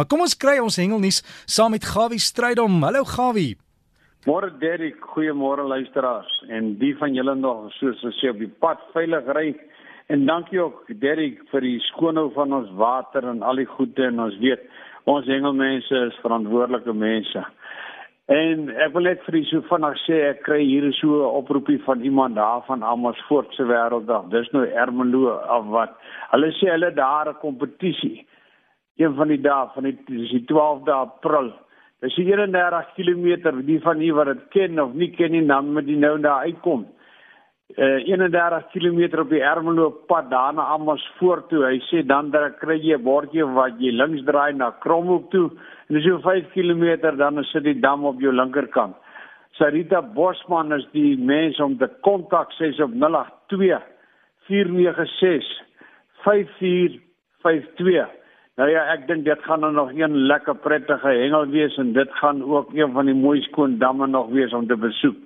Maar kom ons kry ons hengelnuus saam met Gawie Strydom. Hallo Gawie. Môre Derek, goeiemôre luisteraars en die van julle nog soos gesê op die pad veilig ry. En dankie ook Derek vir die skoonhou van ons water en al die goede en ons weet ons hengelmense is verantwoordelike mense. En ek wil net vir u so vinnig sê ek kry hier so 'n oproepie van iemand daar van Amersfoort se wêrelddag. Dis nou Ermelo of wat. Hulle sê hulle daar 'n kompetisie. Een van die dae van die, die 12de April. Dis 31 km die van u wat dit ken of nie ken nie dan moet jy nou daar uitkom. Uh, 31 km op die Ermelo pad daarna Amersfoort toe. Hy sê dan dan kry jy 'n bordjie wat jy links draai na Kromhoek toe En dis so 5 km dan sit die dam op jou linkerkant. Sarita Bosman is die mens om te kontak 6 op 082 496 5452. Nou ja, ek dink dit gaan nou nog een lekker prettige hengel wees en dit gaan ook een van die mooi skoon damme nog wees om te besoek.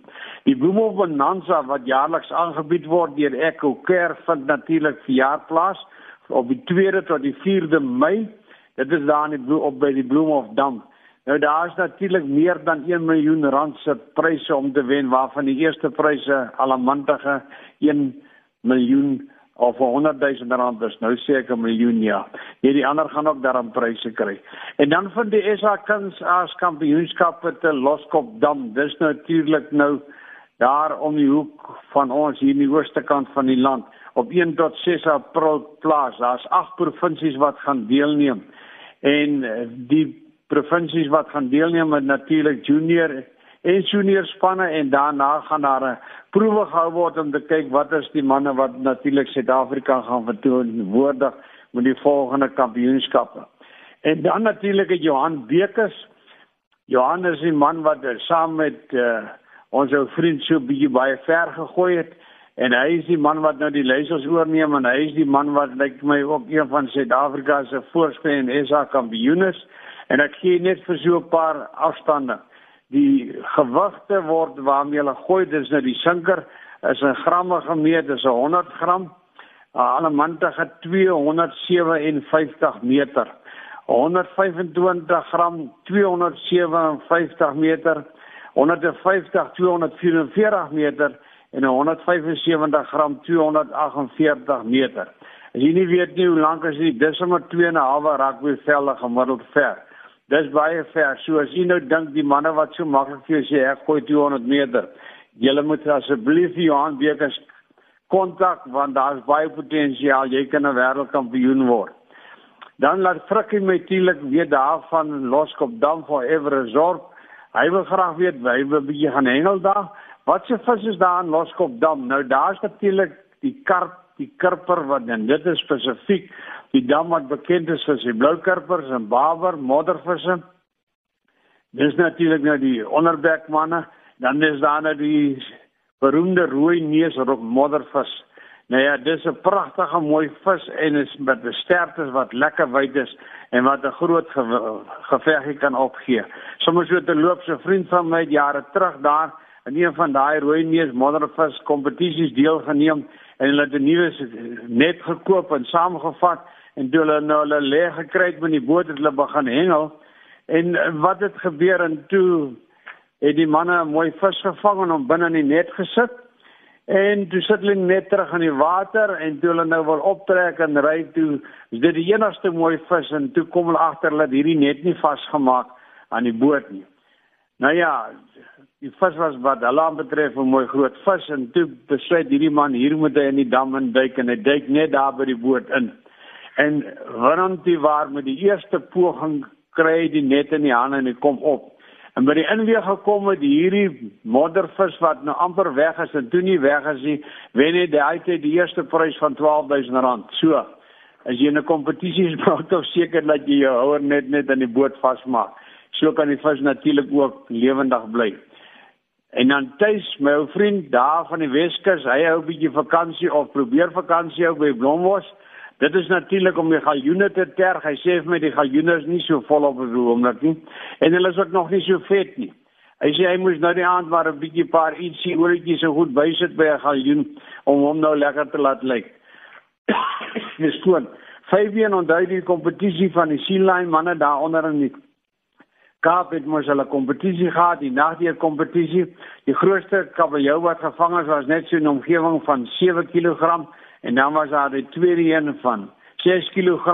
Die Bloemhof Bonanza wat jaarliks aangebied word deur Echo Care vind natuurlik vir jaar plaas op die 2de tot die 4de Mei Dit is daar in die op by die Bloemhof Dam. Nou daar is natuurlik meer dan 1 miljoen rand se pryse om te wen waarvan die eerste pryse alamantige 1 miljoen of 100 000 rand is. Nou ek 'n miljoen ja. Nee, die ander gaan ook daaraan pryse kry. En dan van die SA Kuns as kampioenskap te Loskop Dam. Dis natuurlik nou daar om die hoek van ons hier in die ooste kant van die land op 1 tot 6 April plaas. Daar's 8 provinsies wat gaan deelneem en eh, die provinsies wat gaan deelneem met natuurlik junior en junior spanne en daarna gaan daar 'n proewe gehou word om te kyk wat is die manne wat natuurlik Suid-Afrika gaan verteenwoordig met die volgende kampioenskappe. En dan natuurlik het Johan Bekes. Johan is die man wat eh, saam met uh, ons ou vriend so bietjie baie ver gegooi het en hy is die man wat nou die leiersels oorneem en hy is die man wat lyk my ook een van Suid-Afrika se voorsprei en SA kampioenes en ek gee net vir so 'n paar afstande die gewigte word waarmee hulle gooi. Dis nou die sinker is 'n gramme gemeet dis 'n 100 gram. Alle mantige 257 meter. 125 gram 257 meter. 150 244 meter. En 175 gram 248 meter. As jy nie weet nie hoe lank is dit, dis sommer 2 en 'n halwe rugbyvelde gemiddeld ver. Dis baie ver. So as jy nou dink die manne wat so maklik vir jou sê ek gooi 200 meter, julle moet asseblief Johan Bekes kontak want daar's baie potensiaal. Jy kan 'n wêreldkampioen word. Dan laat Frikkie natuurlik weet daarvan Loskop Dam for Ever Resort. Hy wil graag weet hy wil 'n bietjie gaan hengel daar. Wat se vis is daar in Loskop Dam? Nou daar's natuurlik die karp, die karper wat en dit is spesifiek die dam wat bekend is vir sy blou karpers en bawer, moddervisse. Dis natuurlik nou die onderbekmanne, dan is daar nou die beroemde rooi neus moddervis. Nou ja, dis 'n pragtige mooi vis en is met 'n sterkte wat lekker wyd is en wat 'n groot ge geveggie kan opgee. Sommige so te loop so vriend van my jare terug daar in een van daai rooi neus moddervis kompetisies deelgeneem en hulle het 'n nuwe net gekoop en saamgevat en toe hulle nou hulle lê gekry het met die boot het hulle begin hengel. En wat het gebeur? En toe het die manne 'n mooi vis gevang en hom binne in die net gesit. En toe sit hulle net terug in die water en toe hulle nou wil optrek en ry toe is dit die enigste mooi vis en toe kom hulle agter dat hierdie net nie vasgemaak aan die boot nie. Nou ja die vis was wat hulle betref 'n mooi groot vis en toe besluit hierdie man hier moet hy in die dam induik en hy duik net daar by die boot in. En Rananti waar met die eerste poging kry die net in die hande en hy kom op. En by die inweeg gekom het hierdie moddervis wat nou amper weg is en toe nie weg is nie, wen hy die uit die eerste prys van R12000. So, as jy in 'n kompetisie is, moet jy seker dat jy jou houer net net aan die boot vasmaak. So kan die vis natuurlik ook lewendig bly. En dan tuis my ou vriend daar van die Weskus, hy hou 'n bietjie vakansie of probeer vakansie hou by Blombos. Dit is natuurlik om die galjoene te terg. Hy sê vir my die galjoene is nie so volop as hoe omdat nie. En hulle is ook nog nie so vet nie. Hy sê hy moes nou die aand maar 'n bietjie paar ietsie ooretjies so goed bysit by 'n galjoen om hom nou lekker te laat lyk. Dis skoon. Vyfbeen onthou die kompetisie van die Sealine manne daaronder in die Kaap het mos hulle kompetisie gehad, die nagdeur kompetisie. Die grootste kabeljou wat gevang is was net so 'n omgewing van 7 kg en dan was daar die tweede een van 6 kg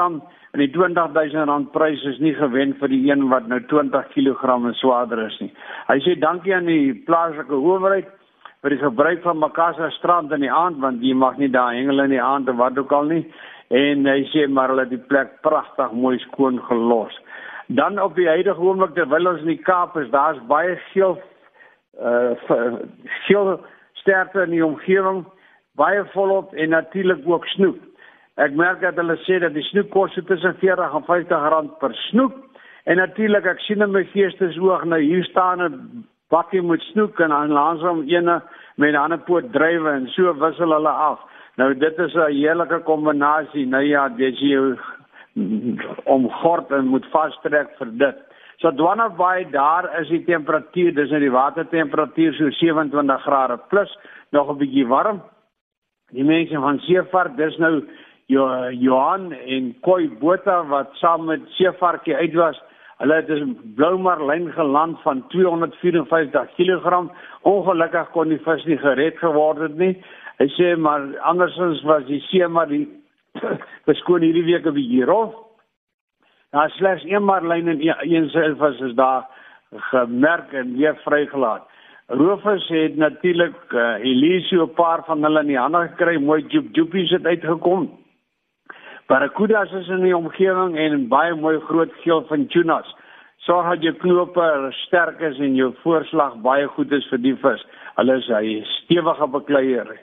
en die 20000 rand prys is nie gewen vir die een wat nou 20 kg en swaarder is nie. Hy sê dankie aan die plaaslike owerheid vir die gebruik van Makassa strand in die aand want jy mag nie daar hengel in die aand of wat ook al nie en hy sê maar hulle het die plek pragtig mooi skoon gelos. Dan op die huidige oomblik terwyl ons in die Kaap is, daar's baie geel uh geel sterkte in die omgewing, baie volop en natuurlik ook snoek. Ek merk dat hulle sê dat die snoek kos tussen 40 en 50 rand per snoek. En natuurlik ek sien in my geestesoog nou hier staan 'n bakkie met snoek en dan langsom ene met 'n ander poot drywe en so wissel hulle af. Nou dit is 'n heerlike kombinasie. Nou ja, dis jy om gord en moet vastrek vir dit. So Dwanabay daar is die temperatuur, dis net die watertemperatuur so 27 grade plus, nog 'n bietjie warm. Die mense van Seefart, dis nou Johan en Koi Botha wat saam met Seefartjie uit was. Hulle het 'n blou marlyn geland van 254 kg. Ongelukkig kon die vis nie gered geword het nie. Hy sê maar andersins was die see maar die beskoon hierdie week 'n bietjie rof. Daar slegs een marlyn en een silvis is daar gemerk en weer vrygelaat. Rofers het natuurlik uh, Elisio 'n paar van hulle in die hande gekry, mooi joep joepies het uitgekom. Barracudas is in die omgewing en baie mooi groot geel van tunas. Sorg dat jou knope sterk is en jou voorslag baie goed is vir die vis. Hulle is hy stewige bekleier.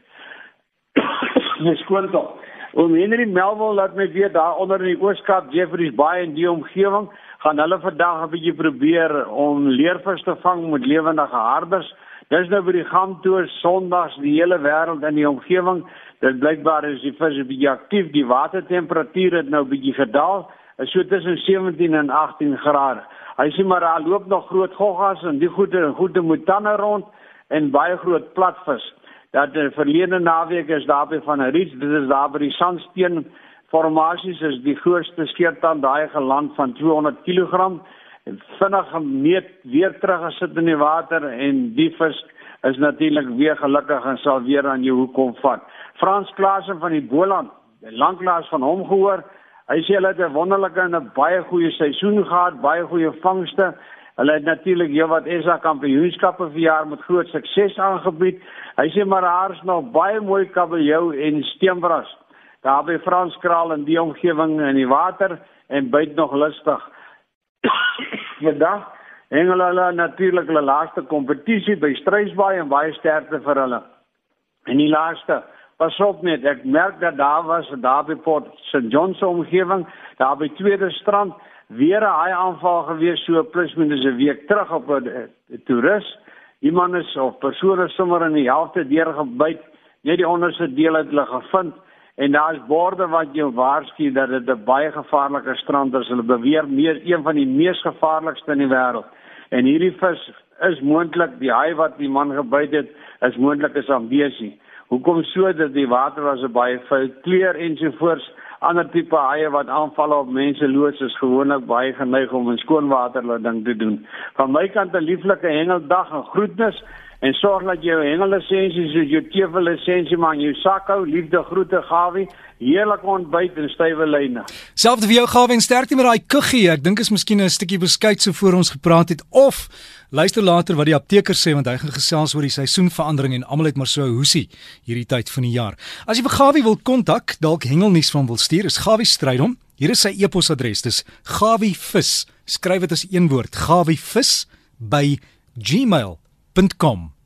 Dis skoon tog. Oom Henry Melville laat my weet daar onder in die Ooskaap Jeffreys Bay en die omgewing gaan hulle vandag 'n bietjie probeer om leervis te vang met lewendige harders. Dis nou by die Gamtoor Sondags die hele wêreld in die omgewing. Dit blykbaar is die vis 'n bietjie aktief. Die watertemperatuur het nou bietjie gedaal. Is so tussen 17 en 18 grade. Hy sê maar daar loop nog groot goggas en die goeie goeie motanne rond en baie groot platvis dat die verlede naweek is daar by van 'n reeds dit is daar by die sandsteen formasies is die grootste skeertand daai geland van 200 kg vinnig gemeet weer terug gesit in die water en die vis is natuurlik weer gelukkig en sal weer aan jou hoek kom vat. Frans Klaasen van die Boland, lanklaas van hom gehoor. Hy sê hulle het 'n wonderlike en 'n baie goeie seisoen gehad, baie goeie vangste. Hulle het natuurlik heelwat SA kampioenskappe vir jaar met groot sukses aangebied. Hy sê maar daar is nog baie mooi kabeljou en steenbras. Daar by Franskraal in die omgewing in die water en byt nog lustig. Vandag hengel hulle natuurlik hulle laaste kompetisie by Strysbaai en baie sterkte vir hulle. En die laaste Pas op net, ek merk dat daar was daar by Port St John's omgewing, daar by Tweede Strand weer 'n haai aanval gewees so plus minus 'n week terug op 'n toerist. Iemand is of persone sommer in die helfte deurgebyt, net die onderste deel het hulle gevind en daar's borde wat jou waarsku dat dit 'n baie gevaarlike strand is. Hulle beweer meer een van die mees gevaarlikste in die wêreld. En hierdie vis is moontlik die haai wat die man gebyt het, is moontlik is ambesie. Hoekom so dat die water was baie vuil kleur ensovoorts ander tipe haie wat aanval op mense loods is gewoonlik baie geneig om in skoonwater hulle ding te doen. Van my kant 'n lieflike hengeldag en groetnis en sorg dat jou hengellisensie so jou tevel lisensie maar in jou sak hou. Liefde groete Gawie. Heerlik ontbyt en stywe lyne. Selfs vir jou Gawie en sterkte met daai kuggie. Ek dink is miskien 'n stukkie beskuit so voor ons gepraat het of Luister later wat die apteker sê want hy gaan gesels oor die seisoenverandering en almal het maar so hoesie hierdie tyd van die jaar. As jy vir Gawie wil kontak, dalk hengelnuus van wil stuur, is Gawie Strydom. Hier is sy e-posadres. Dis gawievis. Skryf dit as een woord. gawievis by gmail.com www.facebook.com